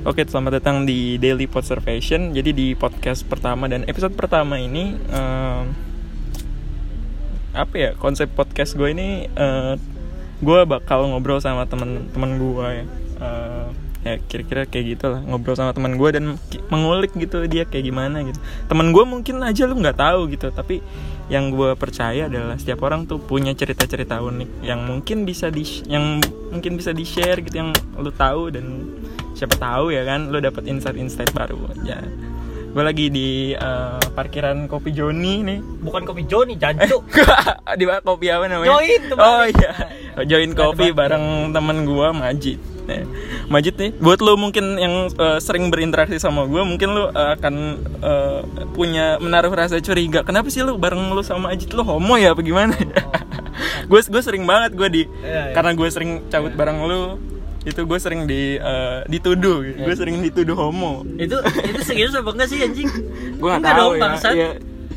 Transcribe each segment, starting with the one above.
Oke, selamat datang di Daily Podservation. Jadi di podcast pertama dan episode pertama ini em, apa ya konsep podcast gue ini eh, gue bakal ngobrol sama temen-temen gue ya. Eh, ya kira-kira kayak gitu lah ngobrol sama teman gue dan mengulik gitu dia kayak gimana gitu teman gue mungkin aja lu nggak tahu gitu tapi yang gue percaya adalah setiap orang tuh punya cerita-cerita unik yang mungkin bisa di yang mungkin bisa di share gitu yang lu tahu dan siapa tahu ya kan lu dapat insight-insight baru. Ya. Gue lagi di eh, parkiran kopi Joni nih. Bukan kopi Joni jancuk. Di mana? Kopi apa namanya? Join tuh, oh iya. Join kopi bareng temen gua Majid. Nih, Majid nih buat lu mungkin yang eh, sering berinteraksi sama gua mungkin lu eh, akan eh, punya menaruh rasa curiga. Kenapa sih lu bareng lu sama Majid? Lu homo ya apa gimana? Gue gue sering banget gue di Iya, iya. karena gue sering cabut bareng lu itu gue sering di eh, dituduh. Iya. gue sering dituduh homo. Itu itu serius apa enggak sih anjing? Gue nggak Enggak tahu dong, ya, ya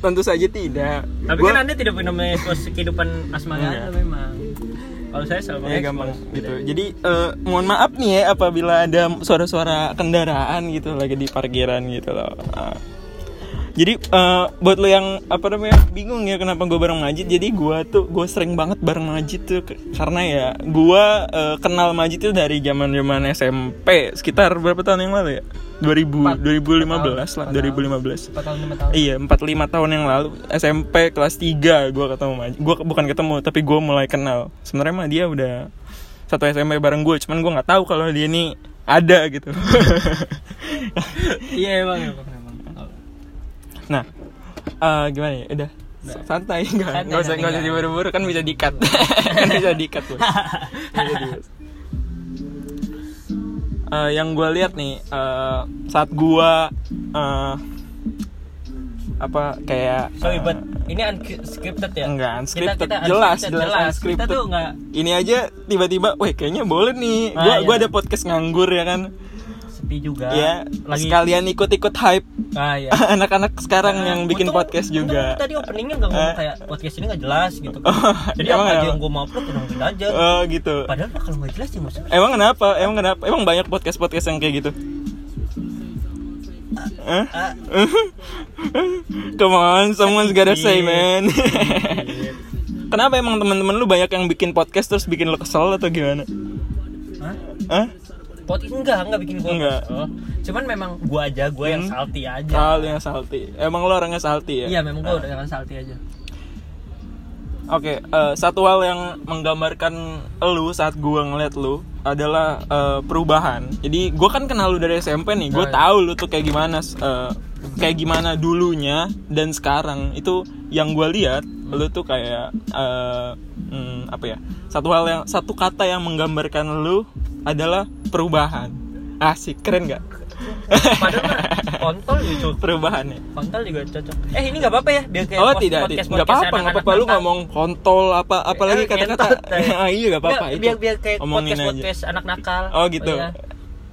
tentu saja tidak. Tapi Gua- kan anda tidak pernah mengekspos kehidupan asmara anda memang. Kalau saya selalu Ya gampang gitu. Jadi eh, mohon maaf nih ya apabila ada suara-suara kendaraan gitu lagi di parkiran gitu loh. Ah. Jadi eh, buat lo yang apa namanya bingung ya kenapa gue bareng Majid. Jadi gue tuh gue sering banget bareng Majid tuh karena ya gue eh, kenal Majid tuh dari zaman zaman SMP sekitar berapa tahun yang lalu ya? 2000 Empat. 2015 lah, Empat tahun. 2015. empat tahun lima tahun Iya, 4-5 tahun yang lalu SMP kelas 3 gue ketemu Majid. Gue bukan ketemu, tapi gue mulai kenal. Sebenarnya mah dia udah satu SMP bareng gue, cuman gue nggak tahu kalau dia ini ada gitu. iya emang emang. Nah, eh, gimana ya? Udah santai nggak Santai, nggak usah santai, nggak usah diburu-buru kan bisa dikat kan bisa dikat bos. Eh, yang gue lihat nih eh, saat gue eh, apa kayak sorry eh, but ini unscripted ya Enggak, unscripted. Kita- kita jelas, unscripted, jelas, jelas. unscripted. kita tuh nggak Ini aja tiba-tiba, weh kayaknya boleh nih. Ah, Gua iya. gua ada podcast nganggur ya kan. Sepi juga Ya, lagi sekalian ikut-ikut hype ah ya anak-anak sekarang Nah, yang bikin untung- podcast untung juga. tadi openingnya nggak ngomong Eh. kayak podcast ini nggak jelas gitu Oh, jadi emang apa aja yang gue mau upload udah aja Oh, gitu. padahal kalau nggak jelas ya maksudnya Emang kenapa? Emang kenapa? Emang banyak podcast-podcast yang kayak gitu? Hah? Ah. Come on, someone's gotta say, man. Kenapa emang teman-teman lu banyak yang bikin podcast terus bikin lu kesel atau gimana? Hah? Hah? Podcast enggak, enggak bikin gua Enggak. kesel. Cuman memang gua aja, gua yang Hmm. salty aja. Salty yang salty. Emang lu orangnya salty ya? Iya, memang gua udah yang salty aja. Oke, eh, satu hal yang menggambarkan lu saat gua ngeliat lu adalah eh, perubahan. Jadi gua kan kenal lu dari SMP nih, gua Oh, iya. tahu lu tuh kayak gimana, eh, kayak gimana dulunya dan sekarang. Itu yang gua lihat, lu tuh kayak eh, hmm, apa ya? Satu hal yang satu kata yang menggambarkan lu adalah perubahan. Asik, keren gak? Padahal kontol gitu. perubahan ya. Kontol juga cocok. Eh, ini enggak apa-apa ya? Biar kayak Oh tidak, podcast- tidak podcast apa-apa, nggak apa-apa lu ngomong kontol apa apalagi Eh, kata-kata. ngentot, ya. Ah, iya gak apa-apa Nggak, itu. Biar biar kayak Omongin podcast aja. podcast anak nakal. Oh gitu. iya.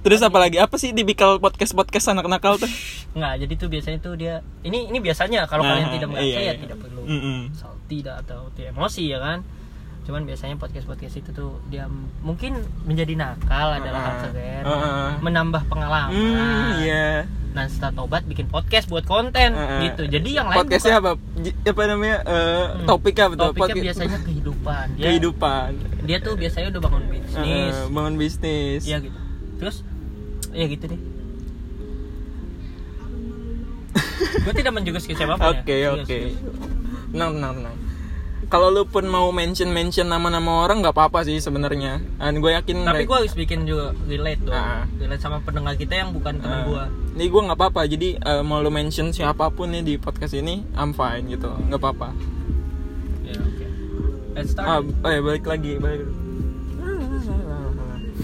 Terus apa lagi? Apa sih tipikal podcast podcast anak nakal tuh? Nggak, jadi tuh biasanya tuh dia ini ini biasanya kalau Nah, kalian tidak merasa iya, ya iya. tidak perlu Mm-mm. salty dah atau emosi ya kan. Cuman biasanya podcast podcast itu tuh dia mungkin menjadi nakal adalah Ah, hal keren, ah. menambah pengalaman. Hmm, iya. Nah setelah tobat bikin podcast buat konten Ah, ah. gitu. Jadi yang lain Podcastnya bukan- apa? Apa namanya? Eh, Hmm, topiknya apa tuh? Topiknya Podca- biasanya kehidupan. Dia, kehidupan. Dia tuh biasanya udah bangun bisnis. Eh, bangun bisnis. Iya gitu. Terus ya gitu deh. gue tidak menjurus ke siapa pun ya. Oke, oke. serius. Tenang, tenang, tenang. Kalau lu pun mau mention mention nama-nama orang nggak apa-apa sih sebenarnya. Dan gue yakin. Tapi mereka- gue harus bikin juga relate dong. Ah. Relate sama pendengar kita yang bukan teman Eh, gue. Ini gue nggak apa-apa. Jadi eh, mau lu mention siapa pun nih di podcast ini, I'm fine gitu. Nggak apa-apa. Ya oke. Let's start. Ah, ya balik lagi, balik.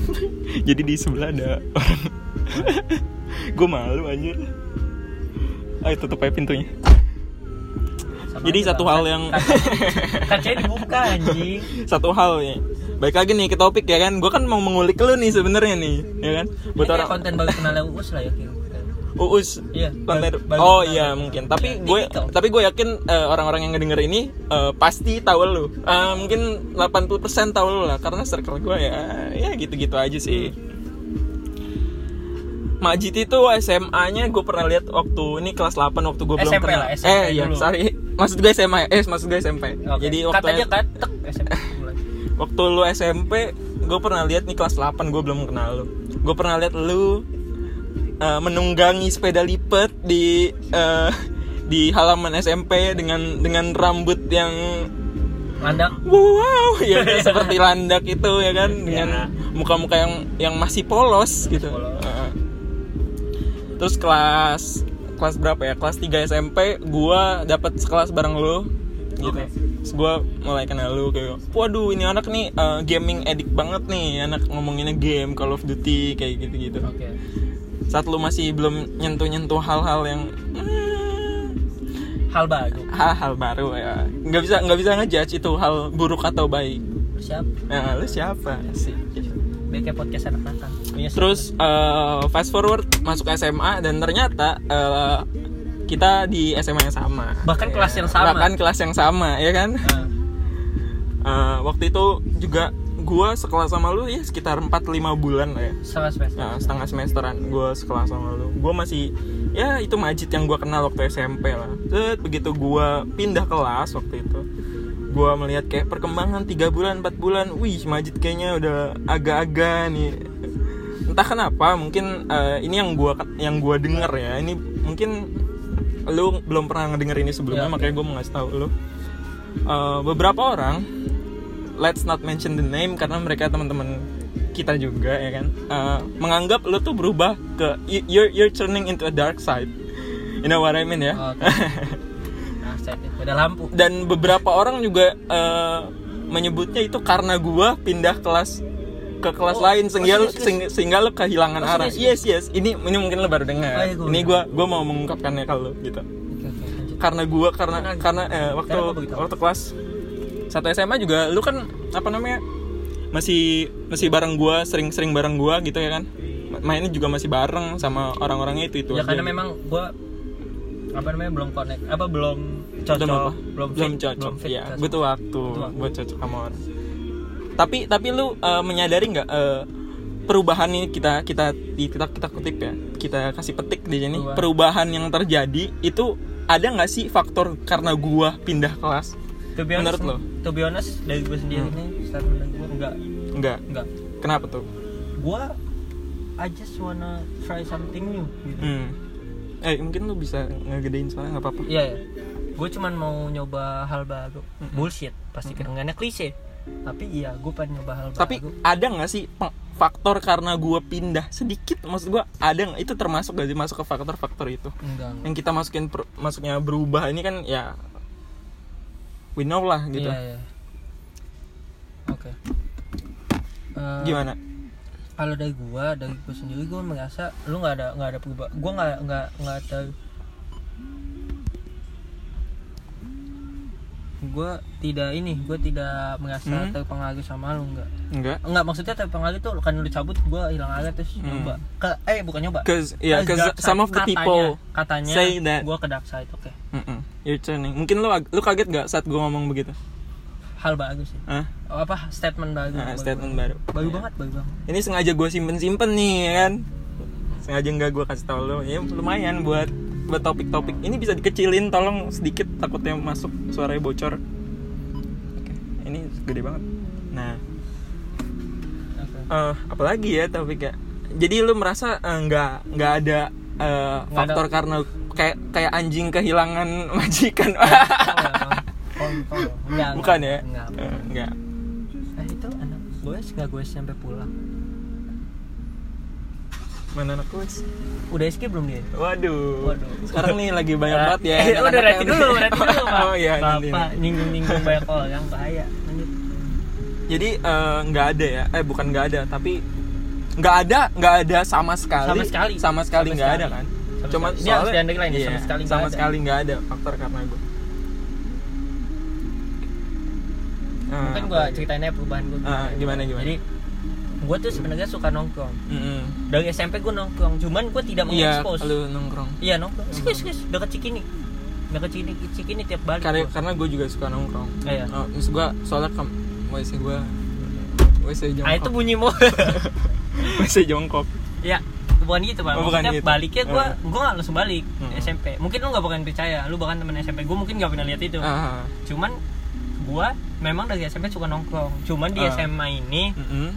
Jadi di sebelah ada orang. gue malu anjir. Ayo tutup aja pintunya. Sama Jadi aja, satu hal yang Kaca- kacanya dibuka anjing. satu hal ya. Baik lagi nih ke topik ya kan. Gue kan mau mengulik lu nih sebenarnya nih, ya kan. Buat orang konten baru kenal Uus lah ya Uus. Iya. Konten. baru Oh iya mungkin. Tapi Iya, gue tapi gue yakin eh, orang-orang yang ngedenger ini eh, pasti tahu lu. Eh, mungkin 80% tahu lu lah karena circle gue ya ya gitu-gitu aja sih. Majid itu SMA-nya gue pernah lihat waktu ini kelas 8 waktu gue belum SMP kenal. lah, SMP eh iya, sorry. Maksud gue SMA. Eh, maksud gue SMP. Jadi waktu kan tek SMP waktu lu SMP, gue pernah lihat nih kelas 8 gue belum kenal lu. Gue pernah lihat lu eh, menunggangi sepeda lipat di eh, di halaman SMP dengan dengan rambut yang Landak wow ya seperti landak itu ya kan dengan Ya. muka-muka yang yang masih polos gitu. polos. Heeh. Terus kelas kelas berapa ya? Kelas 3 SMP gua dapat sekelas bareng lu gitu. Terus gua mulai kenal lu kayak waduh ini anak nih eh, gaming addict banget nih, anak ngomonginnya game Call of Duty kayak gitu-gitu. Oke. Saat lu masih belum nyentuh-nyentuh hal-hal yang hmm, Hal baru. hal-hal baru ya. nggak bisa nggak bisa ngejudge itu hal buruk atau baik. Siap. Nah, lu siapa sih? BK podcast anak nakal. Punya Terus eh, fast forward masuk SMA dan ternyata eh, kita di SMA yang sama. Bahkan Ya. kelas yang sama. Bahkan kelas yang sama, ya kan? Nah, Eh, waktu itu juga gua sekelas sama lu ya sekitar 4-5 bulan lah ya. setengah semester. Nah, setengah semesteran gua sekelas sama lu. Gua masih ya itu Majid yang gua kenal waktu SMP lah. Set, begitu gua pindah kelas waktu itu. Gua melihat kayak perkembangan 3 bulan, 4 bulan. Wih, Majid kayaknya udah agak-agak nih. Entah kenapa, mungkin eh, ini yang gua yang gua denger ya. Ini mungkin lu belum pernah ngedenger ini sebelumnya, Ya. makanya gua mau ngasih tahu lu. Eh, beberapa orang let's not mention the name karena mereka teman-teman kita juga ya kan eh, menganggap lu tuh berubah ke you- you're you're turning into a dark side you know what I mean ya Oke. Udah lampu. dan beberapa orang juga eh, menyebutnya itu karena gua pindah kelas ke kelas Oh, lain sehingga oh, lu- serius, sehingga, sehingga lu kehilangan Oh, arah. serius, yes yes. Ini ini mungkin lu baru dengar. Oh, iya, ini gua gua mau mengungkapkannya kalau gitu. Oke, lanjut. karena gua karena Karena- karena eh, waktu karena waktu kelas satu SMA juga lu kan apa namanya masih masih bareng gua sering-sering bareng gua gitu ya kan? Mainnya juga masih bareng sama orang-orangnya itu itu ya karena memang gua apa namanya? Belum connect. Apa belum cocok belum apa? belum belum fit, cocok. belum fit ya cocok. butuh waktu buat cocok sama orang. Tapi tapi lu eh, menyadari nggak eh, perubahan ini kita kita kita kita kutip ya kita kasih petik di sini. Perubahan. perubahan yang terjadi itu ada nggak sih faktor karena gua pindah kelas? To be honest, menurut lo? to be honest dari gue sendiri Hmm. nih statement gue enggak enggak enggak kenapa tuh? Gue I just wanna try something new gitu. Hmm. Eh mungkin lu bisa ngegedein soalnya nggak apa-apa. Iya ya gue cuman mau nyoba hal baru. Bullshit pasti kedengarannya klise. Tapi iya gue pengen nyoba hal tapi baru. ada nggak sih faktor karena gua pindah sedikit? Maksud gua ada nggak? Itu termasuk gak sih masuk ke faktor-faktor itu? Enggak. Yang kita masukin per- masuknya berubah ini kan ya we know lah gitu. Iya iya. Oke. Eh, gimana kalau dari gua dari gua sendiri gua merasa lu nggak ada nggak ada perubahan. Gua nggak nggak nggak ter gua tidak ini gua tidak merasa Hmm? terpengaruh sama lu nggak. Enggak nggak maksudnya terpengaruh tuh kan lu cabut gua hilang arah terus Hmm. nyoba. Ke eh bukan nyoba. Cause ya Ke cause some of the Katanya- people katanya say that. gua ke dark side oke. Mm-mm, you're turning. Mungkin lu lu kaget gak saat gua ngomong begitu hal bagus sih. Hah? Oh, apa statement baru Nah, baru statement banget. baru. Baru Ya. banget baru banget. Ini sengaja gue simpen simpen nih ya kan? Sengaja nggak gue kasih tau lo ya lumayan buat buat topik-topik. Ini bisa dikecilin tolong sedikit takutnya masuk suaranya bocor. Oke, ini gede banget. Nah. Oke. eh apalagi ya topik ya jadi lu merasa eh, nggak nggak ada Nggak faktor ada. karena kayak kayak anjing kehilangan majikan. Oh, Enggak, bukan ya? enggak. Enggak. Eh, itu anak gue nggak gue sampai pulang. Mana anak gue udah SK belum dia? Waduh. Waduh. sekarang nih lagi banyak banget ya Eh, udah yang- dulu berarti dulu pak. oh iya bapak nyinggung nyinggung banyak orang bahaya. Lanjut. Jadi eh, nggak ada ya? Eh bukan nggak ada tapi nggak ada nggak ada sama sekali. Sama sekali. sama sekali nggak sekali. ada kan? Sama cuma sekali. Ini harus underline ya, sama sekali nggak sama sekali nggak ada faktor karena gue Ah, mungkin gue ceritain aja perubahan gue Ah, gimana, gimana? jadi gue tuh sebenarnya suka nongkrong Mm-mm. dari SMP gue nongkrong cuman gue tidak iya mengekspos lu nongkrong iya nongkrong skis skis dekat Cikini dekat Cikini Cikini tiap balik karena gua. karena gue juga suka nongkrong Iya. oh, maksud gue soalnya kam WC gue WC jongkok ah itu bunyi mau WC jongkok ya bukan gitu pak Oh, bukan gitu. baliknya gue Hmm. gue nggak langsung balik Hmm. SMP mungkin lu nggak bakalan percaya lu bahkan temen SMP gue mungkin nggak pernah lihat itu Ah. cuman gue memang dari SMP suka nongkrong cuman di Ah. SMA ini Mm-mm.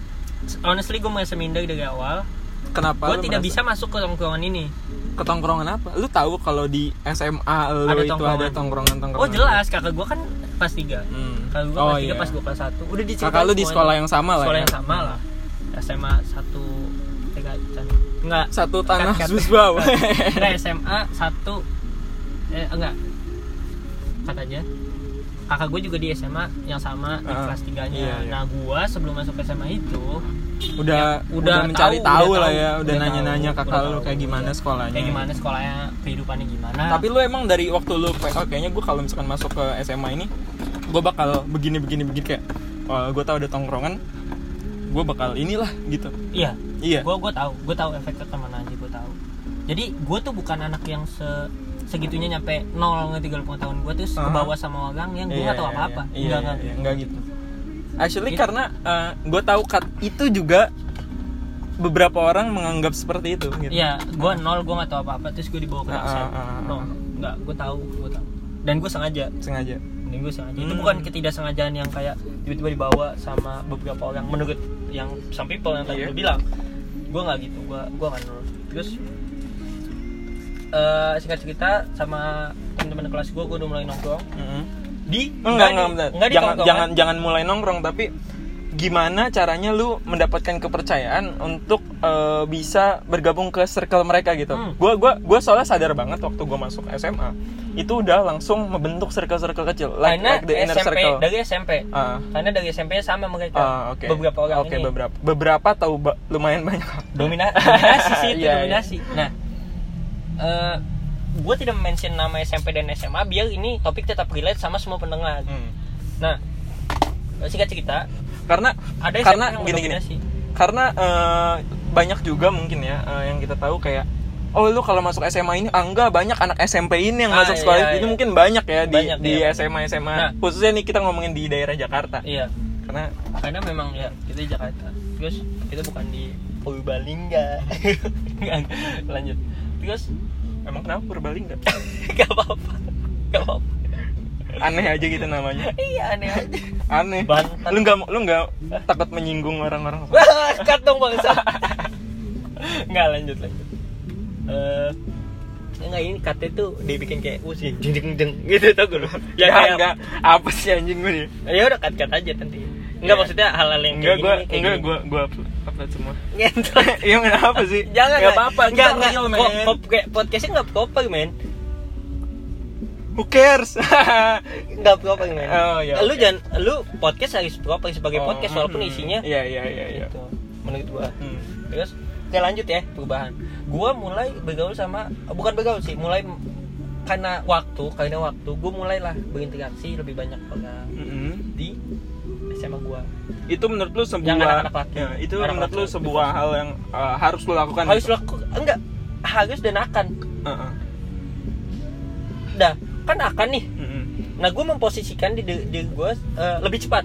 honestly gue merasa minder dari awal Kenapa? gue tidak merasa- bisa masuk ke tongkrongan ini ketongkrongan apa? Lu tahu kalau di SMA lu Ada itu tongkrongan. ada tongkrongan tongkrongan? oh jelas kakak gue kan kelas 3 Hmm. kakak gue Oh, kelas 3 iya. pas gue kelas 1 udah diceritain Kakak lu di sekolah yang sama lah. sekolah ya? yang sama lah SMA 1 tiga enggak Satu tanah Kat- kat- Susbau. enggak SMA 1 eh enggak katanya kakak gue juga di SMA yang sama di Ah, kelas 3 nya iya, iya. nah gue sebelum masuk SMA itu udah, Ya, udah udah mencari tahu, tahu, udah lah ya, udah nanya-nanya kakak lu kayak gimana iya. sekolahnya. kayak gimana sekolahnya kehidupannya gimana Tapi lu emang dari waktu lu PO kayaknya gue kalau misalkan masuk ke SMA ini gue bakal begini begini begini kayak gue tahu ada tongkrongan gue bakal inilah gitu. iya Iya. gue gue tahu gue tahu efek tahu jadi gue tuh bukan anak yang se segitunya nyampe nol nge 30 tahun gue terus ke Aha. bawah sama orang yang gue Iya, gak tahu iya, apa apa Iya, enggak iya, enggak iya, enggak gitu. Actually Itu- karena gue tahu kat itu juga beberapa orang menganggap seperti itu gitu. Iya, gue nol, gue gak tahu apa-apa, terus gue dibawa ke ah, ah, ah. No, nggak, gue tahu, gue tahu. Dan gue sengaja, Sengaja. dan gue sengaja. Itu Hmm. bukan ketidaksengajaan yang kayak tiba-tiba dibawa sama beberapa orang menurut yang some people yang tadi Iya. lu bilang. Gue nggak gitu, gue gue nggak nol. Terus eh singkat cerita sama teman-teman kelas gue, gue udah mulai nongkrong Mm-mm. di Enggak, enggak, di, bentar. nggak di jangan jangan jangan mulai nongkrong tapi gimana caranya lu mendapatkan kepercayaan untuk eh, bisa bergabung ke circle mereka gitu. Hmm. Gua gua gua soalnya sadar banget waktu gua masuk SMA itu udah langsung membentuk circle-circle kecil like, Karena like the inner SMP circle. dari SMP. Ah. Karena dari SMP sama mereka. Ah, oke. Beberapa orang Oke, ini. beberapa. Beberapa tahu ba- lumayan banyak. Domina- dominasi sih itu Iya, iya. dominasi nah gue tidak mention nama SMP dan SMA biar ini topik tetap relate sama semua pendengar Hmm. nah singkat cerita Karena ada karena SMP yang gini gini. mendominasi. Karena eh, banyak juga mungkin ya eh, yang kita tahu kayak oh lu kalau masuk SMA ini ah, enggak banyak anak SMP ini yang Ah, masuk sekolah iya, ini iya. mungkin banyak ya di Banyak, di iya. SMA SMA Nah. khususnya nih kita ngomongin di daerah Jakarta iya karena karena memang ya kita di Jakarta terus kita bukan di Purbalingga lanjut terus emang kenapa Purbalingga gak apa-apa gak apa-apa aneh aja gitu namanya iya aneh aja aneh Banten. lu nggak lu nggak takut menyinggung orang-orang Wah, cut dong bangsa. Enggak lanjut lanjut. Eh enggak ini kata tuh dibikin kayak usih jeng jeng jeng gitu tau gue lu. ya Ya kayak enggak apa sih anjing gue nih ya udah cut cut aja nanti. Enggak Ya. maksudnya hal-hal yang enggak kayak gue gini, enggak gue gue upload, semua iya kenapa sih Jangan nggak lah. apa-apa Enggak kita enggak. Kok- podcastnya enggak proper men. who cares Enggak proper men. Oh, ya, Lu oke. jangan lu podcast harus proper sebagai Oh, podcast walaupun hmm. isinya iya iya iya iya gitu. Menurut gua. Hmm. Terus ya lanjut ya perubahan. Gua mulai bergaul sama bukan bergaul sih, mulai karena waktu, karena waktu gua mulailah berinteraksi lebih banyak orang Mm-mm. di SMA gua. itu menurut lu sebuah Yang anak-anak laki. Ya, itu Anak menurut lu laki. sebuah hal yang uh, harus lu lakukan Harus laku enggak harus dan akan. Heeh. Dah, kan akan nih. Mm-mm. Nah, gua memposisikan di di, gua eh, lebih cepat.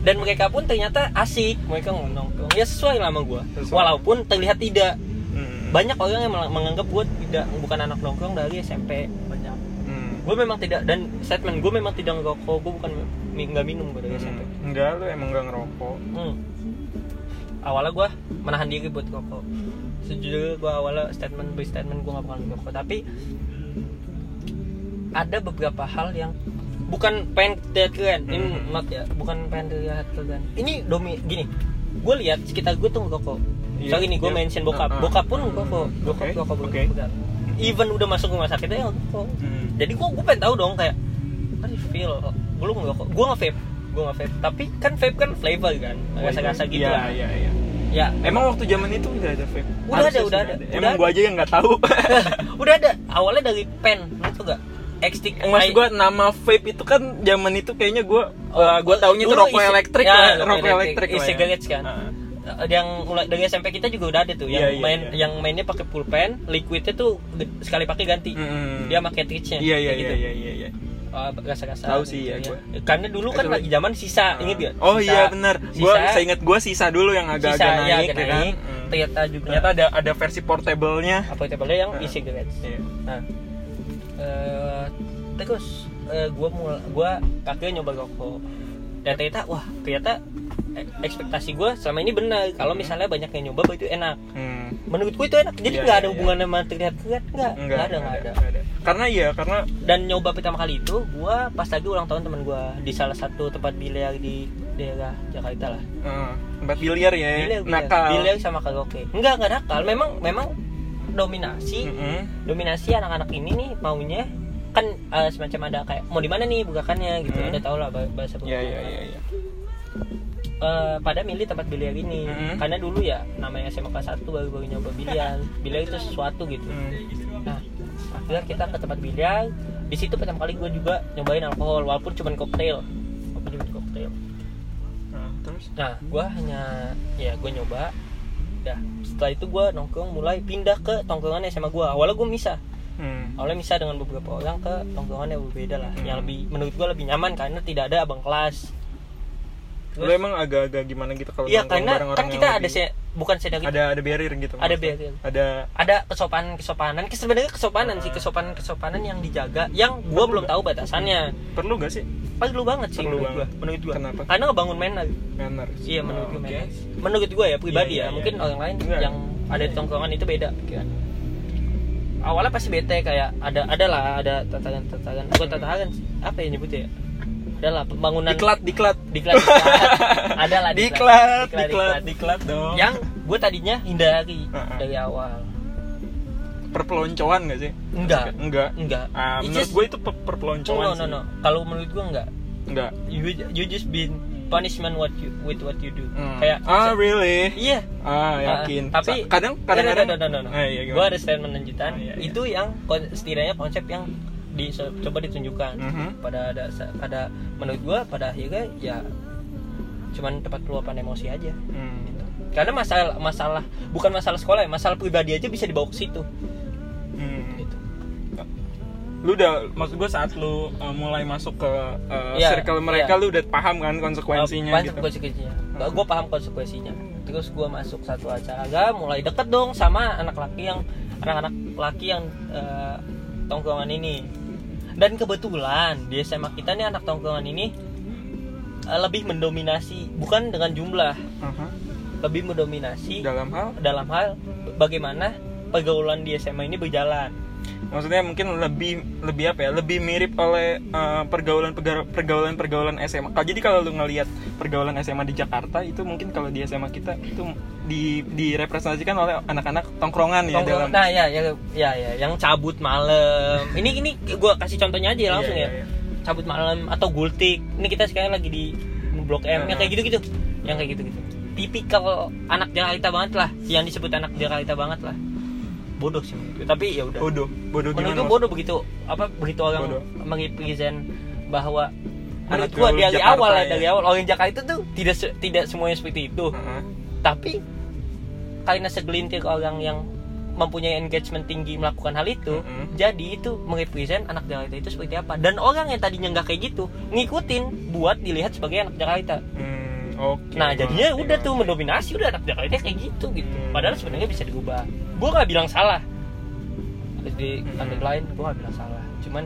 Dan mereka pun ternyata asik, mereka nongkrong. Ya sesuai lah sama gua. Sesuai. Walaupun terlihat tidak banyak orang yang menganggap gue tidak bukan anak nongkrong dari SMP. Gue memang tidak dan statement gue memang tidak ngerokok gue bukan nggak minum gue dari Mm. SMP enggak lu emang enggak ngerokok hmm. awalnya gue menahan diri buat rokok sejujurnya gue awalnya statement beri statement gue nggak bakal ngerokok tapi ada beberapa hal yang bukan pengen terlihat keren ini Hmm. not ya bukan pengen terlihat keren ini domi gini gue lihat sekitar gue tuh ngerokok Iya, Soalnya ini gue iya. mention bokap Ah, ah. bokap pun ngerokok bokap Oke, ngerokok oke. Even udah masuk rumah sakit aja ngerokok Mm. jadi gue gue pengen tahu dong kayak you feel gue lu ngerokok gue nge vape gue nge vape tapi kan vape kan flavor kan rasa-rasa gitu Iya, iya, iya. ya Emang waktu zaman itu udah ada vape? Udah Harusnya ada, udah sudah ada. Emang Udah gua aja yang nggak tahu. udah ada awalnya dari pen tuh gak X-stick Maksud gua nama vape itu kan zaman itu kayaknya gua Oh, uh, gua taunya itu rokok isi- elektrik ya, lah, rokok elektrik, elektrik lah. ya. e-cigarettes kan. Ah. Eh, yang mulai dari SMP kita juga udah ada tuh Iya, yang iya, main iya. yang mainnya pakai pulpen liquidnya tuh sekali pakai ganti Mm-mm. dia pakai tricnya Iya iya kayak iya gitu. iya iya. iya. Oh, rasa-rasa Tahu sih, gitu ya, gua. karena dulu kan lagi zaman sisa inget gak Oh iya benar. Gua sisa- saya ingat gua sisa dulu yang agak-agak Sisa, naik ya, ya, agak kan. Hmm. ternyata juga ternyata ada ada versi portable-nya apa itu boleh yang e-cigarettes Iya. nah eh, terus eh, gua mul gua kakeknya nyoba rokok dan ternyata wah ternyata ekspektasi gua selama ini benar. Kalau Hmm. misalnya banyak yang nyoba itu enak. Hmm. menurut gua itu enak. Jadi Iya, nggak iya, ada iya. hubungan sama terlihat terlihat nggak. Nggak ada nggak ada karena iya karena dan nyoba pertama kali itu gua pas lagi ulang tahun teman gua di salah satu tempat biliar di daerah Jakarta lah. Eh, tempat biliar ya biliar nakal. Biliar sama karaoke. Enggak enggak nakal. Memang memang dominasi. Mm-mm. dominasi anak-anak ini nih maunya kan eh, semacam ada kayak mau di mana nih bukakannya gitu. Hmm. ada tau lah bah- bahasa Iya iya iya iya. Eh, pada milih tempat biliar ini. Hmm. karena dulu ya namanya SMA kelas 1 baru baru nyoba biliar. Biliar itu sesuatu gitu. Hmm. nah akhirnya kita ke tempat biliar. Di situ pertama kali gue juga nyobain alkohol walaupun cuma koktail. Walaupun cuma koktail. Nah, terus? Nah gue hanya ya gue nyoba. Dah setelah itu gue nongkrong mulai pindah ke tongkrongan SMA gue awalnya gue misah. Hmm. awalnya misah dengan beberapa orang ke tongkrongan yang berbeda lah. Hmm. yang lebih menurut gue lebih nyaman karena tidak ada abang kelas lu emang agak-agak gimana gitu kalau iya karena bareng kan orang kita yang ada lebih- se bukan sedang ada ada barrier gitu Ada barrier. ada ada kesopanan kesopanan sebenarnya kesopanan sih kesopanan kesopanan yang dijaga yang Perlu belum nggak? tahu batasannya perlu gak sih perlu banget sih Perlu menurut banget. menurut gue Kenapa? karena ngebangun manner manners iya menurut Oh, oke. manners menurut gue ya pribadi Iya, iya, ya mungkin iya. orang lain Enggak. yang ada di tongkrongan itu beda pikiran awalnya pasti bete kayak ada ada lah ada tantangan tantangan bukan tantangan apa ya nyebutnya ya ada lah pembangunan diklat diklat. Diklat, diklat. ada lah diklat. Diklat, diklat diklat. dong. Yang gue tadinya hindari Uh-uh. dari awal. Perpeloncoan gak sih? Enggak. Enggak. Enggak. Ah, It's menurut just- gue itu per- perpeloncoan no no no. Kalau menurut gue enggak. Enggak. You you just been punishment what you with what you do. Hmm. kayak ah really? Iya. Ah yakin. Ah, tapi Sa- kadang kadang-kadang no, no, no, no, no. Ah, iya, gue ada statement lanjutan. Ah, iya, iya. itu yang kon- setidaknya konsep yang di coba ditunjukkan Mhm. pada ada pada menurut gue pada akhirnya ya cuman tempat peluapan emosi aja Hmm. karena masalah masalah bukan masalah sekolah ya masalah pribadi aja bisa dibawa ke situ Hmm. gitu. lu udah maksud gue saat lu uh, mulai masuk ke uh, Iya, circle mereka iya. lu udah paham kan konsekuensinya Paham gitu konsekuensinya gue paham konsekuensinya terus gue masuk satu acara mulai deket dong sama anak laki yang anak-anak laki yang eh, tongkrongan ini dan kebetulan di SMA kita nih anak tongkrongan ini eh, lebih mendominasi bukan dengan jumlah Aha. lebih mendominasi dalam hal dalam hal bagaimana pergaulan di SMA ini berjalan maksudnya mungkin lebih lebih apa ya lebih mirip oleh uh, pergaulan pergaulan pergaulan SMA Kalau- jadi kalau lu ngelihat pergaulan SMA di Jakarta itu mungkin kalau di SMA kita itu di direpresentasikan oleh anak-anak tongkrongan ya Tongkrong- dalam nah ya ya ya ya yang cabut malam. Ini ini gue kasih contohnya aja ya langsung Iya, ya. iya, iya. cabut malam atau gultik. Ini kita sekarang lagi di blok M yang kayak gitu gitu yang kayak gitu gitu tipikal anak Jakarta banget lah. Yang disebut anak Jakarta banget lah bodoh sih tapi ya udah. Bodoh. Bodoh gimana gue bodoh begitu apa begitu orang merepresent bahwa menurut gaul dari Jakarta awal ya? dari awal. Orang Jakarta tuh tidak tidak semuanya seperti itu. Heeh. tapi karena segelintir orang yang mempunyai engagement tinggi melakukan hal itu Mhm. jadi itu merepresent anak Jakarta itu seperti apa. Dan orang yang tadinya nggak kayak gitu ngikutin buat dilihat sebagai anak Jakarta. Hmm, oke nah jadinya Oke, udah oke. tuh mendominasi udah anak Jakarta kayak gitu gitu Hmm. padahal sebenarnya bisa diubah gua nggak bilang salah di Hmm. underline gua nggak bilang salah cuman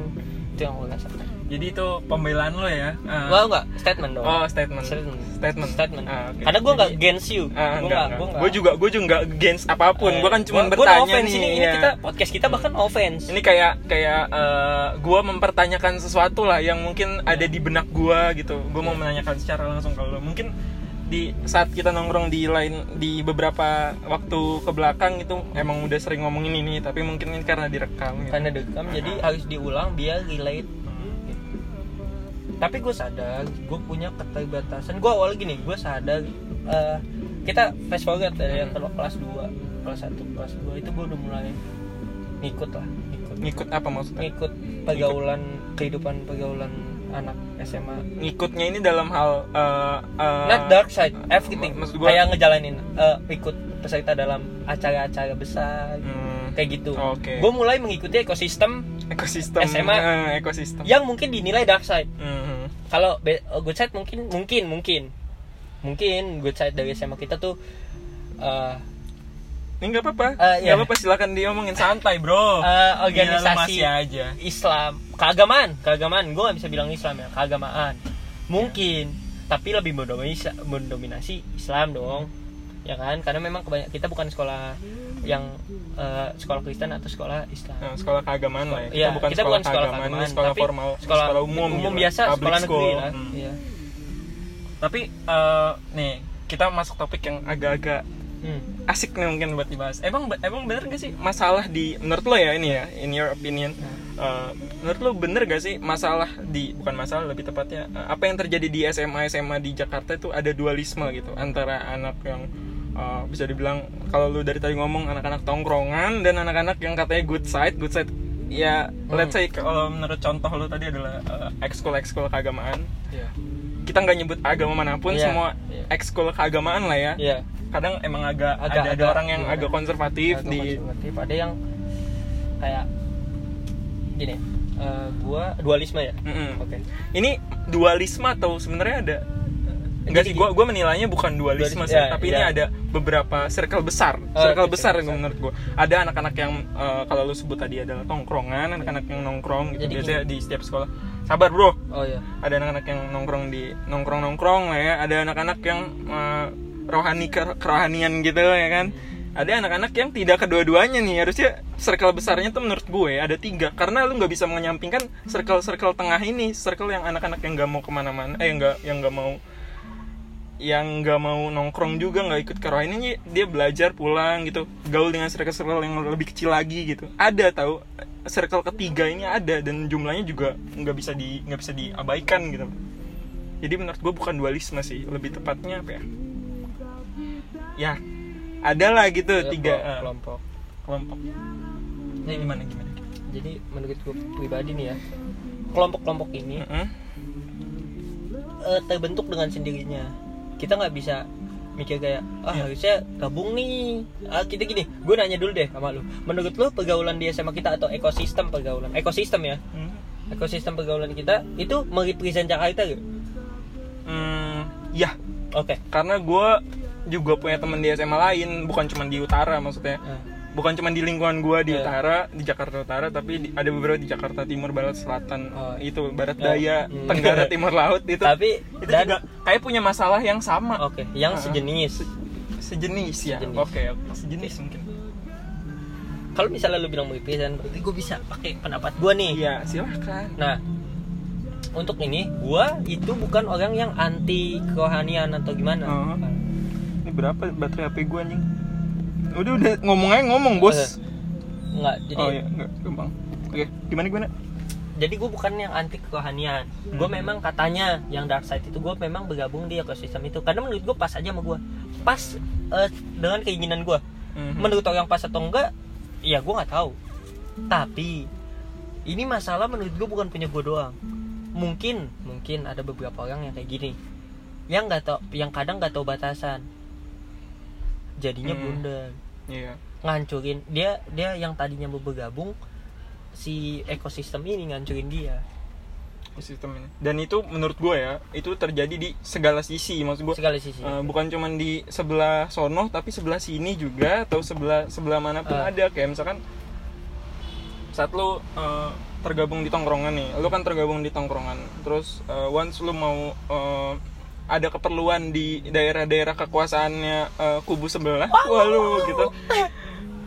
itu yang gua rasakan jadi itu pembelaan lo ya Ah. gua nggak statement dong oh statement statement statement statement Ah, oke. karena gua nggak Jadi- against you Ah, gua enggak, nggak enggak. gua nggak Gue juga gue juga nggak against apa pun. Eh, gue kan cuma gua- gua bertanya offense nih. ini, ini ya. kita podcast kita bahkan offense Ini kayak kayak eh, gue mempertanyakan sesuatu lah yang mungkin ada di benak gue gitu. Gue mau Iya. menanyakan secara langsung kalau mungkin di saat kita nongkrong di lain di beberapa waktu ke belakang itu emang udah sering ngomongin ini tapi mungkin ini karena direkam gitu. karena dekam jadi harus diulang biar relate tapi gue sadar gue punya keterbatasan. Gue awal gini gue sadar eh, kita fast forward dari yang ke- kelas 2 kelas 1 kelas 2 itu gue udah mulai ngikut lah ngikut. Ngikut apa maksudnya? Ngikut pergaulan kehidupan pergaulan anak SMA ngikutnya ini dalam hal eh, eh, not dark side everything. maksud gua- kayak ngejalanin eh, ikut peserta dalam acara-acara besar hmm, kayak gitu. Oke. gue mulai mengikuti ekosistem ekosistem SMA. eh, ekosistem. yang mungkin dinilai dark side. Mhm. Kalau uh, good side mungkin mungkin mungkin. Mungkin good side dari SMA kita tuh uh, ini nggak apa-apa. Eh, nggak iya. apa-apa silakan diomongin santai bro. Lu organisasi masih aja. Islam. Keagamaan keagamaan. Gue nggak bisa bilang Islam ya keagamaan. Mungkin. Tapi lebih mendominasi mendominasi Islam dong. Ya kan? Karena memang kebanyak kita bukan sekolah yang eh, sekolah Kristen atau sekolah Islam Nah, sekolah keagamaan lah ya kita Iya, bukan kita sekolah bukan sekolah keagamaan, keagamaan, sekolah tapi formal sekolah, umum umum gitu. biasa Public sekolah negeri school. lah Hmm. Iya. tapi eh, nih kita masuk topik yang agak-agak Hmm. asik nih mungkin buat dibahas emang emang bener gak sih masalah di menurut lo ya ini ya in your opinion eh, menurut lo bener gak sih masalah di bukan masalah lebih tepatnya eh, apa yang terjadi di SMA SMA di Jakarta itu ada dualisme gitu antara anak yang eh, bisa dibilang kalau lu dari tadi ngomong anak-anak tongkrongan dan anak-anak yang katanya good side good side ya let's say kalau menurut contoh lu tadi adalah eh, ekskul ekskul keagamaan Iya. kita nggak nyebut agama mana pun Iya, semua iya. ekskul keagamaan lah ya Iya. kadang emang agak, Agak- ada, ada agak- orang yang agak konservatif Agak di konservatif. ada yang kayak gini eh, gua dualisme ya Mm-mm. oke ini dualisme atau sebenarnya ada enggak sih gua gua menilainya bukan dualisme Dualis- sih ya, tapi ya. ini ada beberapa circle besar. Oh, circle oke, besar circle besar. menurut gua. Ada anak-anak yang eh, kalau lu sebut tadi adalah tongkrongan anak-anak yang nongkrong gitu. Jadi biasanya di setiap sekolah. Sabar bro. Oh ya ada anak-anak yang nongkrong di nongkrong nongkrong lah ya. Ada anak-anak yang eh, rohani ke- kerohanian gitu ya kan. Ada anak-anak yang tidak kedua-duanya nih. Harusnya circle besarnya tuh menurut gue ada tiga. Karena lu nggak bisa menyampingkan circle-circle tengah ini circle yang anak-anak yang nggak mau ke mana-mana eh nggak yang nggak mau yang nggak mau nongkrong juga nggak ikut kerohanian dia belajar pulang gitu gaul dengan circle-circle yang lebih kecil lagi gitu. Ada tahu circle ketiga ini ada dan jumlahnya juga nggak bisa di nggak bisa diabaikan gitu. Jadi menurut gue bukan dualisme sih lebih tepatnya apa ya? Ya ada lah gitu Ya, tiga kelom- eh, kelompok. kelompok. Ini gimana gimana? Jadi menurut gue pribadi nih ya kelompok-kelompok ini Mm-mm. eh, terbentuk dengan sendirinya kita nggak bisa mikir kayak ah Iya. harusnya gabung nih. Ah kita gini gue nanya dulu deh sama lu. Menurut lu pergaulan di SMA kita atau ekosistem pergaulan? Ekosistem ya. Hmm. ekosistem pergaulan kita itu merepresent Jakarta gak? Hmm, ya oke. Karena gue juga punya temen di SMA lain bukan cuma di utara maksudnya. Nah, bukan cuma di lingkungan gue di Iya. utara di Jakarta Utara tapi di- ada beberapa di Jakarta Timur Barat Selatan Oh. itu Barat Oh. Daya Hmm. Tenggara Timur Laut itu tapi itu dan juga kayak punya masalah yang sama oke yang Ah. sejenis sejenis ya oke oke. sejenis mungkin kalau misalnya lu bilang merepresent berarti gue bisa pakai pendapat gue nih iya silahkan Nah, untuk ini gua itu bukan orang yang anti kerohanian atau gimana. Oh. ini berapa baterai HP gue anjing udah udah ngomong aja ngomong bos Enggak, jadi oh iya enggak gampang oke gimana gimana jadi gue bukan yang anti kerohanian. Gue Hmm. memang katanya yang dark side itu gue memang bergabung di ekosistem itu karena menurut gue pas aja sama gue. Pas eh, dengan keinginan gue. Mhm. Menurut orang pas atau enggak, ya gue nggak tahu. Tapi ini masalah menurut gue bukan punya gue doang. Mungkin, mungkin ada beberapa orang yang kayak gini, yang nggak tahu, yang kadang nggak tahu batasan. Jadinya Hmm. blunder, iya ngancurin dia dia yang tadinya mau bergabung si ekosistem ini ngancurin dia. sistem ini dan itu menurut gue ya itu terjadi di segala sisi maksud gue Segala sisi. Eh, bukan cuman di sebelah sono tapi sebelah sini juga atau sebelah sebelah mana pun Ah. ada kayak misalkan saat lu eh, tergabung di tongkrongan nih lu kan tergabung di tongkrongan terus eh, once lu mau eh, ada keperluan di daerah-daerah kekuasaannya eh, kubu sebelah. Wah lu gitu.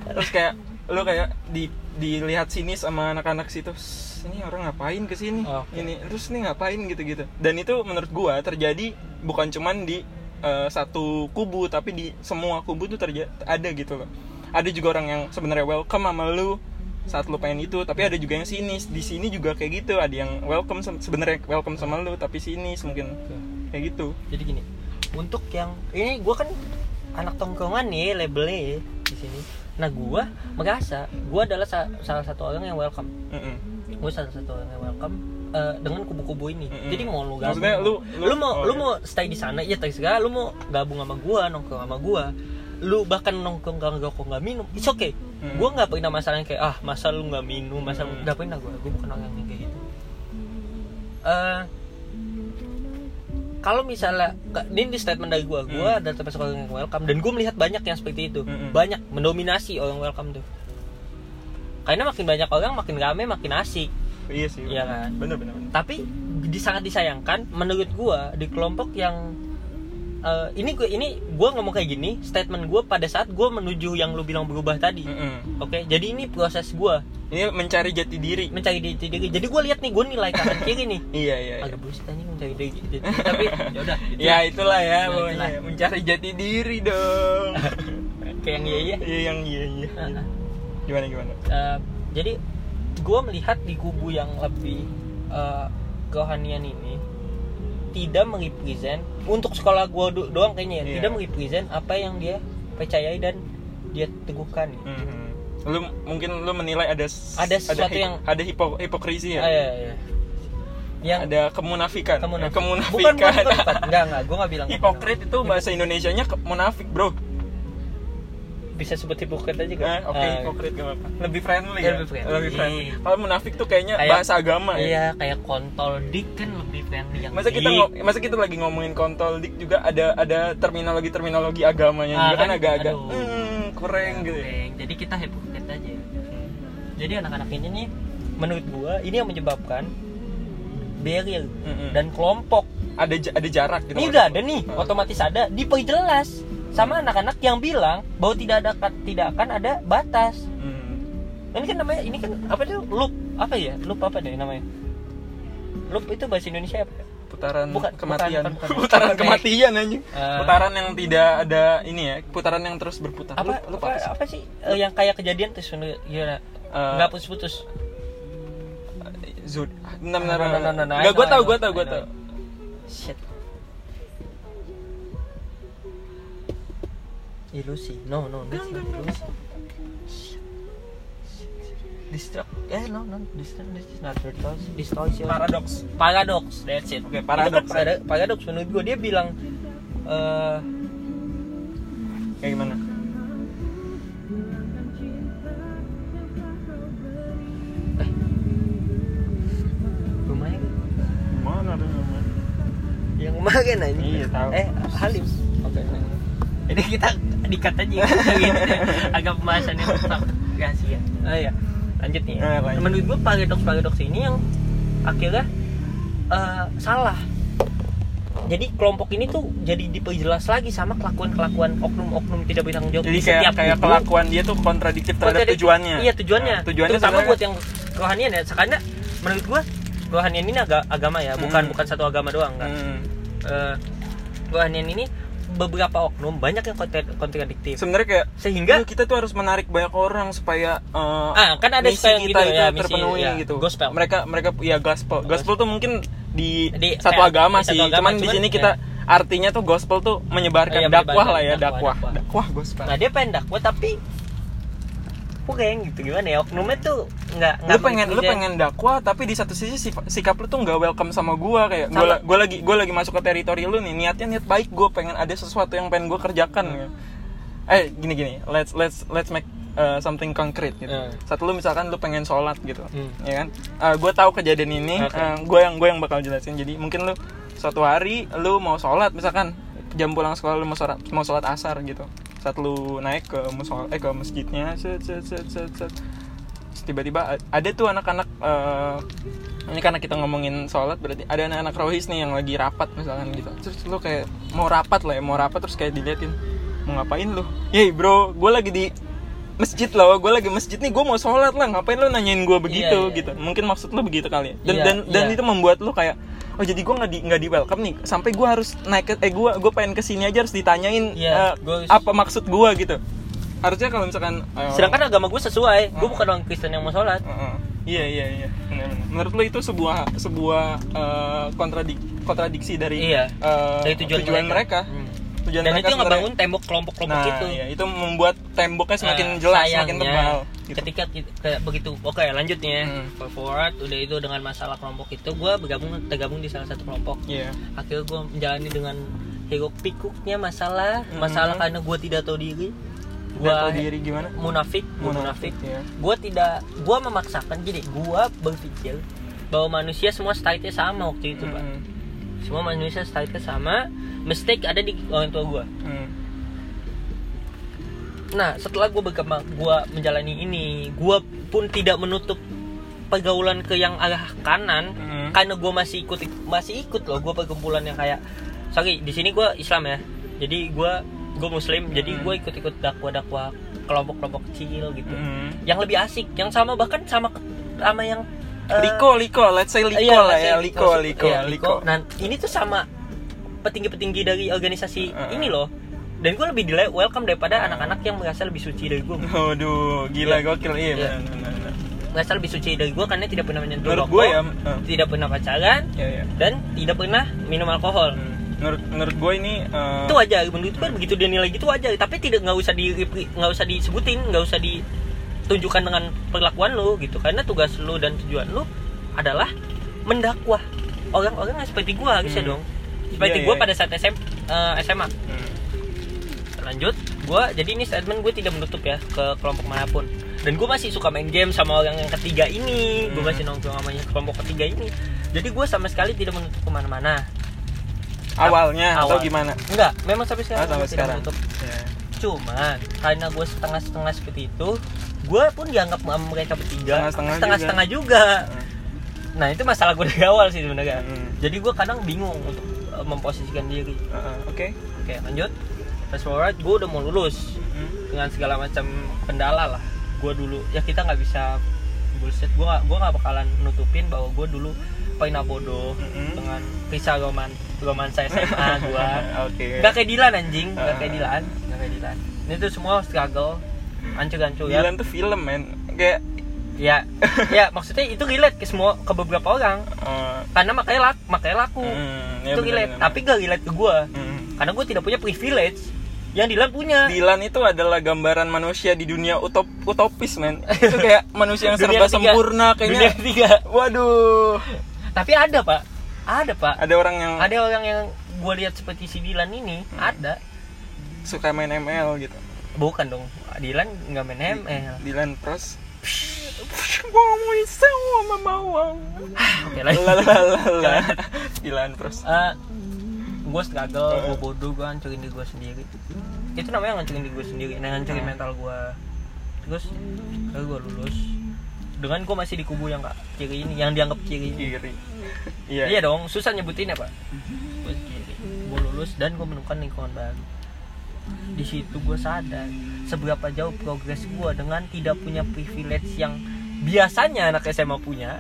Terus kayak lu kayak di dilihat sini sama anak-anak situ "S, ini orang ngapain ke sini? Oke. ini terus ini ngapain? gitu-gitu. Dan itu menurut gua terjadi bukan cuman di eh, satu kubu tapi di semua kubu tuh terjadi ada gitu loh. Ada juga orang yang sebenarnya welcome sama lu saat lu pengen itu tapi ada juga yang sinis. Di sini juga kayak gitu. Ada yang welcome sebenarnya welcome sama lu tapi sinis mungkin kayak gitu Jadi gini, untuk yang ini gue kan anak tongkrongan nih labelnya ya, di sini. Nah gue merasa gue adalah sa- salah satu orang yang welcome. Mm-mm. Gue salah satu orang yang welcome eh, dengan kubu-kubu ini. Mm-mm. Jadi mau lu gabung, Maksudnya lu- lu- mau oh, lu iya. mau stay di sana ya terserah. Lu mau gabung sama gue, nongkrong sama gue. Lu bahkan nongkrong gak ngerokok nggak minum, it's okay. Mm. Gue nggak pernah masalah yang kayak ah masa lu nggak minum, masa lu Mm. nggak pernah gue. Gue bukan orang yang kayak gitu. Eh kalau misalnya ini di statement dari gue gue Hmm. termasuk orang yang welcome dan gue melihat banyak yang seperti itu Mm-mm. banyak mendominasi orang welcome tuh karena makin banyak orang makin rame makin asik iya sih Iya kan? bener bener, bener. tapi di sangat disayangkan menurut gua di kelompok yang eh, ini gue ini gua ngomong kayak gini statement gua pada saat gua menuju yang lu bilang berubah tadi Mm-mm. oke jadi ini proses gua ini mencari jati diri mencari diri diri jadi gua lihat nih gua nilai kanan kiri nih iya iya, iya. agak bullshit anjing mencari jati diri. tapi ya udah gitu. ya itulah ya Ya, itulah. mencari jati diri dong kayak yang iya iya iya yang iya iya Heeh. gimana gimana Eh, jadi gue melihat di kubu yang lebih eh, kerohanian ini tidak merepresent untuk sekolah gue do- doang kayaknya ya Iya. tidak merepresent apa yang dia percayai dan dia teguhkan Mhm. lu mungkin lu menilai ada Ada sesuatu hip- yang- ada hipo, hipokrisi ya Ah, iya, iya. yang ada kemunafikan kamu Eh, bukan kemunafikan bukan, bukan. enggak enggak gue nggak bilang hipokrit itu bahasa Indonesianya ke- munafik bro bisa sebut hipokrit aja kan Eh, oke hipokrit gak apa lebih friendly Ya, ya lebih friendly. lebih friendly kalau munafik tuh kayaknya Kayak- bahasa agama ya iya kayak kontol dik kan lebih friendly yang masa kita dik. masa kita lagi ngomongin kontol dik juga ada ada terminologi terminologi agamanya Ah, juga kan kan? agak-agak Aduh. hmm, kurang gitu ya. Kurang. jadi kita hipokrit aja jadi anak-anak ini nih menurut gua ini yang menyebabkan barrier Mm-mm. dan kelompok ada ada jarak gitu ini udah ada nih Ah. otomatis ada diperjelas sama anak-anak yang bilang bahwa tidak ada tidak akan ada batas. Hmm. ini kan namanya ini kan apa tuh loop. Apa ya? Loop apa deh namanya? Loop itu bahasa Indonesia apa? Putaran Bukan, kematian. bukan, bukan, bukan. putaran Kayak- kematian anjing. Eh. putaran yang tidak ada ini ya putaran yang terus berputar. Apa Lu- lu apa, sih? apa sih Eh, yang kayak kejadian terus gimana Eh, nggak putus-putus. Zud benar benar No, no, no, no, no, I Nggak, gue know, tau I gue know, tau gue I tau know. shit ilusi no no that's not ilusi. Distract, eh no no distract, this is not distortion, distortion. paradoks paradox, that's it. Oke, Itu paradox. kan pada- paradox menurut gue dia bilang eh kayak gimana rumahnya gimana ada namanya yang kemarin aja. Iya, tahu. Eh Halim. Oke. Ini kita dikat aja ya. Gitu deh. Agak pembahasan yang tetap rahasia. Oh iya. Lanjut nih. Eh, lanjut. Menurut gue paradoks-paradoks ini yang akhirnya eh, salah. Jadi kelompok ini tuh jadi diperjelas lagi sama kelakuan-kelakuan oknum-oknum tidak bertanggung jawab jadi di kayak setiap kayak kelakuan dia tuh kontradiktif terhadap Kontradiktif. tujuannya Iya tujuannya. Nah, tujuannya Terutama sebenarnya- buat yang kerohanian ya. Karena menurut gua kerohanian ini aga- agama ya, bukan Hmm. bukan satu agama doang kan. Hmm. Eh, kerohanian ini beberapa oknum banyak yang kontra- kontradiktif. sebenarnya kayak Sehingga "Duh, kita tuh harus menarik banyak orang supaya uh, Ah, kan ada misi kita gitu itu ya, misi, terpenuhi ya, gitu gospel. mereka mereka ya gospel gospel tuh mungkin di, Di- satu kayak agama di satu sih agama, cuman di cuman sini ya. kita artinya tuh gospel tuh menyebarkan Iya, dakwah menyebarkan lah ya dakwah, dakwah dakwah. dakwah gospel nah dia pengen dakwah tapi kurang gitu gimana ya oknumnya tuh nggak lu nggak pengen lu pengen dakwah tapi di satu sisi sikap lu tuh nggak welcome sama gua kayak gua, gua lagi gua lagi masuk ke teritori lu nih niatnya niat baik gua pengen ada sesuatu yang pengen gua kerjakan gitu. eh gini gini let's let's let's make uh, something concrete gitu Hmm. satu lu misalkan lu pengen sholat gitu Hmm. ya kan uh, gue tahu kejadian ini Oke. gue yang gue yang bakal jelasin jadi mungkin lu suatu hari lu mau sholat misalkan jam pulang sekolah lu mau sholat mau sholat asar gitu saat lu naik ke musola eh ke masjidnya set set set set, set. Tiba-tiba ada tuh anak-anak eh, ini karena kita ngomongin sholat berarti ada anak-anak rohis nih yang lagi rapat misalkan gitu. Terus lu kayak mau rapat lah ya mau rapat terus kayak diliatin mau ngapain lu? Yey bro gue lagi di masjid loh gue lagi masjid nih gue mau sholat lah ngapain lu nanyain gue begitu? Iya, gitu. Mungkin maksud lu begitu kali ya. Dan Iya, dan dan iya. itu membuat lu kayak oh jadi gue nggak di nggak di welcome nih sampai gue harus naik ke eh gue gue pengen ke sini aja harus ditanyain Iya, eh, gua apa maksud gue gitu harusnya kalau misalkan eh, sedangkan agama gue sesuai gue Hmm. bukan orang Kristen yang mau sholat Heeh. Iya iya iya. Benar-benar. Menurut lo itu sebuah sebuah eh, kontradik kontradiksi dari Iya. eh, dari tujuan, mereka. Hmm. Tujuan dan mereka itu ngebangun tembok kelompok-kelompok Nah, itu iya, itu membuat temboknya semakin Nah, jelas, semakin sayangnya, tebal. Gitu. ketika kayak begitu oke lanjut nih ya Hmm. Forward udah itu dengan masalah kelompok itu gue bergabung tergabung di salah satu kelompok Iya. akhirnya gue menjalani dengan hiruk pikuknya masalah Hmm. masalah karena gue tidak tahu diri Gua diri gimana? munafik gue munafik ya. gue tidak gue memaksakan gini gue berpikir bahwa manusia semua startnya sama waktu itu pak Mm. Semua manusia startnya sama mistake ada di orang tua gue Hmm. nah setelah gue berkembang gue menjalani ini gue pun tidak menutup pergaulan ke yang arah kanan Hmm. karena gue masih ikut masih ikut loh gue perkumpulan yang kayak sorry di sini gue Islam ya jadi gue gue Muslim jadi Hmm. gue ikut-ikut dakwah-dakwah kelompok-kelompok kecil gitu Hmm. yang lebih asik yang sama bahkan sama sama yang eh, Liko, Liko, let's say Liko iya, lah ya, Liko, Liko, Iya, Liko. Nah, ini tuh sama petinggi-petinggi dari organisasi Uh-uh. ini loh. Dan gue lebih di welcome daripada Uh. anak-anak yang merasa lebih suci dari gue. Waduh, gila Iya. gokil iya. Iya. Merasa lebih suci dari gue karena tidak pernah menyentuh Menurut rokok, gue ya, eh, tidak pernah pacaran, ya, ya. dan tidak pernah minum alkohol. Hmm. Menurut menurut gue ini eh, Itu wajar, menurut gue begitu dia nilai gitu wajar. Tapi tidak nggak usah di nggak usah disebutin, nggak usah ditunjukkan dengan perlakuan lu gitu. Karena tugas lu dan tujuan lu adalah mendakwah orang-orang seperti gue harusnya Hmm. dong. Seperti Iya, gue iya. pada saat SM, eh, SMA. hmm. lanjut gue jadi ini statement gue tidak menutup ya ke kelompok mana pun dan gue masih suka main game sama orang yang ketiga ini gue Hmm. masih nongkrong sama yang kelompok ketiga ini jadi gue sama sekali tidak menutup ke mana-mana awalnya atau Awal. gimana? enggak memang sampai sekarang sampai gue tidak sekarang. menutup Ya. cuman karena gue setengah-setengah seperti itu gue pun dianggap sama mereka bertiga Setengah-setengah juga. Hmm. nah itu masalah gue dari awal sih sebenarnya Hmm. jadi gue kadang bingung untuk uh, memposisikan diri Oke. oke lanjut fast forward gue udah mau lulus Hmm. dengan segala macam kendala lah gue dulu ya kita nggak bisa bullshit gue nggak gue nggak bakalan nutupin bahwa gue dulu pernah bodoh Mm-mm. dengan kisah roman romansa SMA gue Oke. nggak kayak Dilan anjing Ah. kayak Dilan nggak kayak Dilan ini tuh semua struggle hancur-hancur ya. Dilan tuh film men. Kayak ya ya maksudnya itu relate ke semua ke beberapa orang. Eh, karena makanya laku makanya laku. Hmm, ya itu relate benar. tapi gak relate ke gue Hmm. karena gue tidak punya privilege yang Dilan punya. Dilan itu adalah gambaran manusia di dunia utop utopis men. Itu kayak manusia yang Dunia serba sempurna Dunia kayaknya. ketiga. Waduh. Tapi ada pak. Ada pak. Ada orang yang ada orang yang gue lihat seperti si Dilan ini ada. Suka main ML gitu bukan dong Dilan nggak main ML Dilan pros memawang. oke Lalalala. Dilan pros. gue struggle gue bodoh gue hancurin diri gue sendiri itu namanya ngancurin diri gue sendiri nah ngancurin Hmm. mental gue terus lalu gue lulus dengan gue masih di kubu yang gak kiri ini yang dianggap kiri ini Kiri. iya Iya. dong susah nyebutinnya pak gue kiri gue lulus dan gue menemukan lingkungan baru di situ gue sadar seberapa jauh progres gue dengan tidak punya privilege yang biasanya anak SMA punya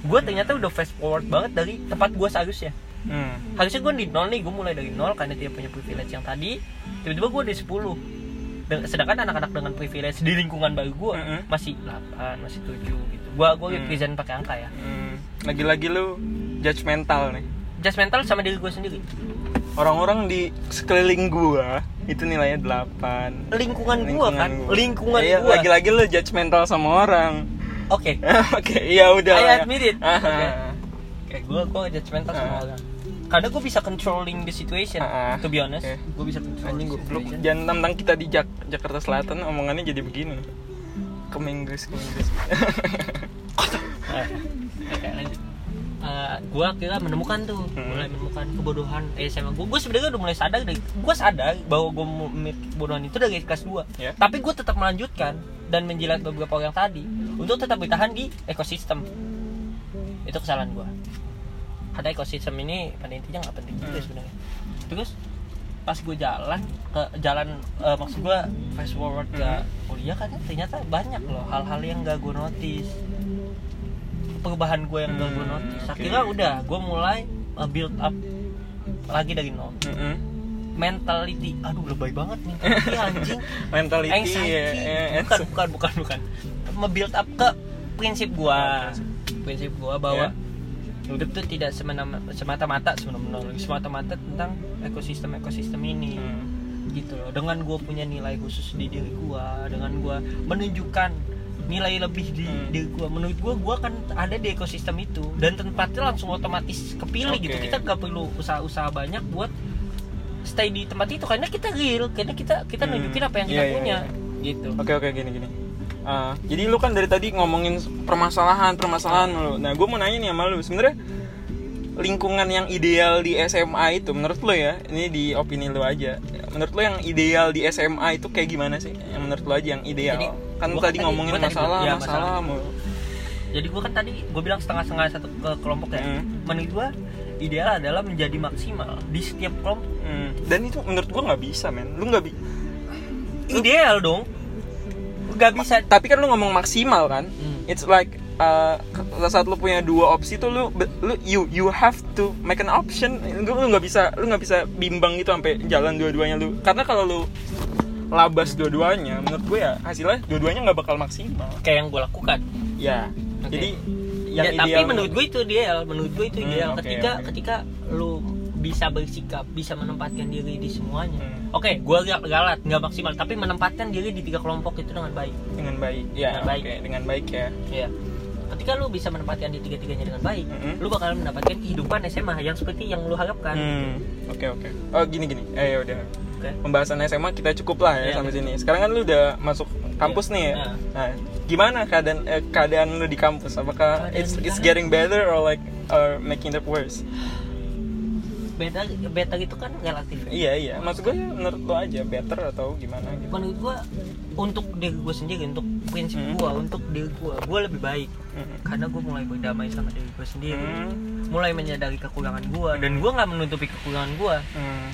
gue ternyata udah fast forward banget dari tempat gue seharusnya Hmm. harusnya gue di nol nih gue mulai dari nol karena tidak punya privilege yang tadi tiba-tiba gue di 10 Dan- sedangkan anak-anak dengan privilege di lingkungan baru gue Mm-mm. masih 8 masih 7 gitu gue gue Hmm. represent pakai angka ya Hmm. Lagi-lagi lu judgmental nih. Judgmental sama diri gue sendiri Orang-orang di sekeliling gua itu nilainya 8. lingkungan gue kan gua. lingkungan Iya, gue lagi-lagi lu judgmental sama orang. oke Oke, iya udah. I ya. admit it. Ah, Oke. gue gue judgmental sama Ah. orang karena gue bisa controlling the situation Ah, to be honest Oke. gue bisa control Anjing the gua, lu jangan tentang kita di Jak- Jakarta Selatan omongannya jadi begini. Ke Inggris, ke Inggris. Eh, gue akhirnya menemukan tuh Hmm. mulai menemukan kebodohan eh SMA gue gue sebenarnya udah mulai sadar dari gue sadar bahwa gue memiliki kebodohan itu dari kelas 2 Ya. tapi gue tetap melanjutkan dan menjilat beberapa orang tadi untuk tetap bertahan di ekosistem itu kesalahan gue karena ekosistem ini pada intinya nggak penting juga Hmm. sebenarnya terus pas gue jalan ke jalan eh, maksud gue fast forward ke Hmm. kuliah kan ternyata banyak loh hal-hal yang gak gue notice perubahan gue yang gak gue Hmm, notice oke. akhirnya udah gue mulai uh, build up lagi dari nol Mm-mm. mentality aduh lebay banget nih mentality anjing Mentality anxiety ya. eh, bukan bukan bukan bukan me-build up ke prinsip gua Oh, prinsip gua bahwa Ya. hidup tuh tidak semata-mata semena-mena semata-mata tentang ekosistem ekosistem ini Hmm. gitu loh dengan gue punya nilai khusus di diri gue dengan gue menunjukkan nilai lebih di Hmm. diri gue menurut gue gue kan ada di ekosistem itu dan tempatnya langsung otomatis kepilih gitu Oke. kita gak perlu usaha-usaha banyak buat stay di tempat itu karena kita real karena kita kita Hmm. nunjukin apa yang kita Iya, iya, punya iya. gitu Oke oke gini gini. Ah, jadi lu kan dari tadi ngomongin permasalahan permasalahan lu. Nah gue mau nanya nih sama lu sebenarnya lingkungan yang ideal di SMA itu menurut lo ya ini di opini lo aja menurut lo yang ideal di SMA itu kayak gimana sih yang menurut lo aja yang ideal Jadi, kan gua tadi tadi- ngomongin gua tadi masalah bilang, ya, masalah masalah. mulu. jadi gue kan tadi gue bilang setengah-setengah satu ke kelompok ya Hmm. menurut gue ideal adalah menjadi maksimal di setiap kelompok Hmm. dan itu menurut gua nggak bisa men lu nggak bi ideal dong nggak bisa tapi kan lu ngomong maksimal kan Hmm. it's like uh, saat lu punya dua opsi tuh lu lu you you have to make an option lu lu nggak bisa lu nggak bisa bimbang gitu sampai jalan dua-duanya lu karena kalau lu labas dua-duanya menurut gue ya hasilnya dua-duanya nggak bakal maksimal. Kayak yang gue lakukan. Ya Oke. jadi yang ya, tapi ideal menurut gue itu ideal menurut gue itu Hmm, ideal. oke, ketika oke. ketika lu bisa bersikap bisa menempatkan diri di semuanya. Hmm. oke gue gak galat nggak maksimal tapi menempatkan diri di tiga kelompok itu dengan baik. Dengan baik ya Dengan baik. oke, dengan baik ya. Ya ketika lu bisa menempatkan di tiga tiganya dengan baik Mm-mm. lu bakal mendapatkan kehidupan SMA yang seperti yang lu harapkan. Hmm, oke oke. Oh gini gini. Eh ya udah oke pembahasan SMA kita cukup lah ya Iya, sampai iya. sini. Sekarang kan lu udah masuk kampus Iya. nih ya. Nah. Nah, gimana keadaan eh, keadaan lu di kampus? Apakah Keadaan it's it's getting better or like or making it worse? beta beta itu kan relatif ya. Iya iya. Maksud gue menurut lu aja better atau gimana gitu. menurut gua untuk diri gue sendiri untuk prinsip Hmm. gua untuk diri gua gua lebih baik Hmm. karena gue mulai berdamai sama diri gue sendiri Hmm. mulai menyadari kekurangan gua dan gua nggak menutupi kekurangan gua Hmm.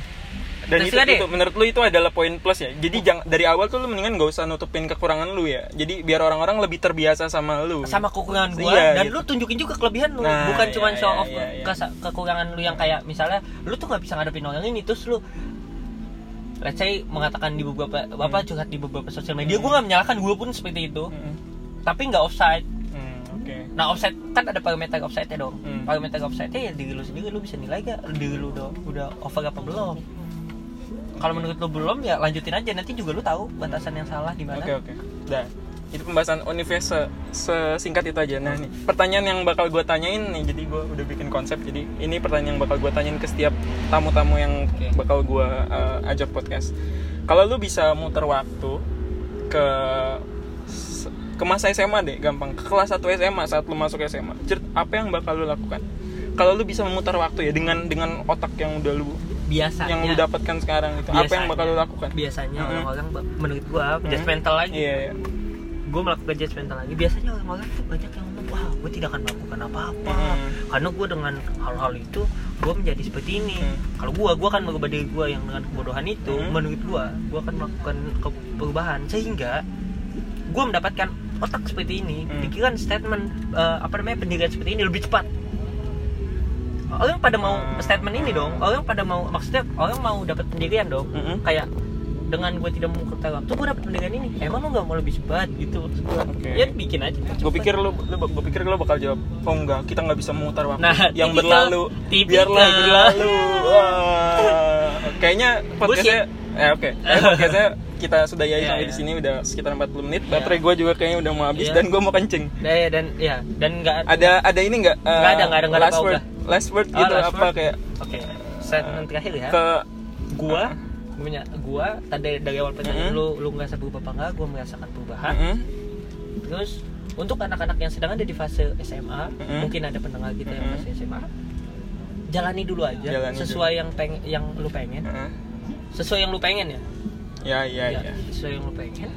Dan itu, deh. itu menurut lu itu adalah poin plus ya. Jadi jangan dari awal tuh lu mendingan gak usah nutupin kekurangan lu ya. Jadi biar orang-orang lebih terbiasa sama lu. sama kekurangan gua Iya, dan gitu. lu tunjukin juga kelebihan lu Nah, bukan iya, cuma show iya, off iya, iya. kesa- kekurangan lu yang kayak misalnya lu tuh nggak bisa ngadepin orang ini terus lu let's say mengatakan di beberapa apa curhat di beberapa sosial media gua nggak menyalahkan gua pun seperti itu Hmm. tapi nggak offside Hmm, nah offside kan ada parameter offside nya dong Hmm. parameter offside nya ya diri lu sendiri lu bisa nilai gak diri lu udah udah over apa belum kalau menurut lu belum ya lanjutin aja nanti juga lu tahu batasan yang salah di mana Oke oke. Dah. Itu pembahasan Unives se- sesingkat itu aja. Nah nih pertanyaan yang bakal gue tanyain nih. Jadi gue udah bikin konsep. Jadi ini pertanyaan yang bakal gue tanyain ke setiap tamu-tamu yang Oke. bakal gue uh, ajak podcast. Kalau lu bisa muter waktu ke ke masa SMA deh, gampang. Ke kelas 1 SMA saat lu masuk SMA. Cerit, apa yang bakal lu lakukan? Kalau lu bisa memutar waktu ya dengan dengan otak yang udah lu biasanya yang lu dapatkan sekarang itu, apa yang bakal lu lakukan? biasanya Mhm. orang-orang ba- menurut gua Mhm. judgmental lagi Iya, iya. gue melakukan judgmental lagi biasanya orang-orang tuh banyak yang ngomong wah gue tidak akan melakukan apa-apa Mhm. karena gue dengan hal-hal itu gue menjadi seperti ini Hmm. kalau gue gue akan merubah diri gue yang dengan kebodohan itu Hmm. menurut gue gue akan melakukan perubahan sehingga gue mendapatkan otak seperti ini Hmm. pikiran statement eh, apa namanya pendirian seperti ini lebih cepat orang pada mau Hmm. statement ini dong orang pada mau maksudnya orang mau dapat pendirian dong Mhm. kayak dengan gue tidak mengikuti waktu gue dapat pendirian ini emang lu nggak mau lebih cepat gitu maksud gue Oke. ya bikin aja gue pikir lu, lu gue pikir lu bakal jawab oh enggak kita nggak bisa memutar waktu Nah, yang tipikal- berlalu tipikal. biarlah berlalu Wah. kayaknya podcastnya eh oke Kayaknya podcastnya kita sudah ya Iya, sampai iya. di sini udah sekitar 40 menit Iya. baterai gue juga kayaknya udah mau habis Iya. dan gue mau kencing dan dan ya dan nggak ada ada ini nggak eh, Nggak ada, nggak ada, nggak ada last word last word Oh, gitu last apa word. kayak oke statement terakhir ya ke gua gua punya gua tadi dari awal pertanyaan Mhm. lu lu ngerasa berubah apa enggak gua merasakan perubahan Mm-mm. terus untuk anak-anak yang sedang ada di fase SMA Mhm. mungkin ada pendengar kita yang Mhm. fase SMA jalani dulu aja Jalani sesuai yang peng yang lu pengen Heeh. sesuai yang lu pengen ya ya ya Ya, ya sesuai yang lu pengen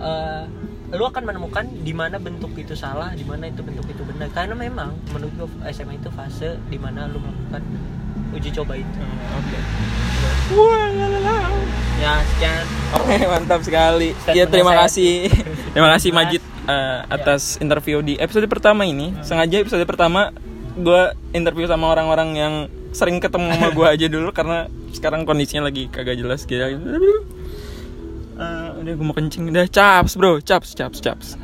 Eh, lu akan menemukan di mana bentuk itu salah di mana itu bentuk itu benar karena memang menurut SMA itu fase di mana lu melakukan uji coba itu Hmm, oke la, la. ya sekian Oke mantap sekali. Statement Ya terima saya. kasih, terima kasih. Majid eh, atas interview di episode pertama ini. Sengaja episode pertama gue interview sama orang-orang yang sering ketemu sama gue aja dulu karena sekarang kondisinya lagi kagak jelas gitu. Eh, udah gue mau kencing, udah caps bro, caps, caps, caps.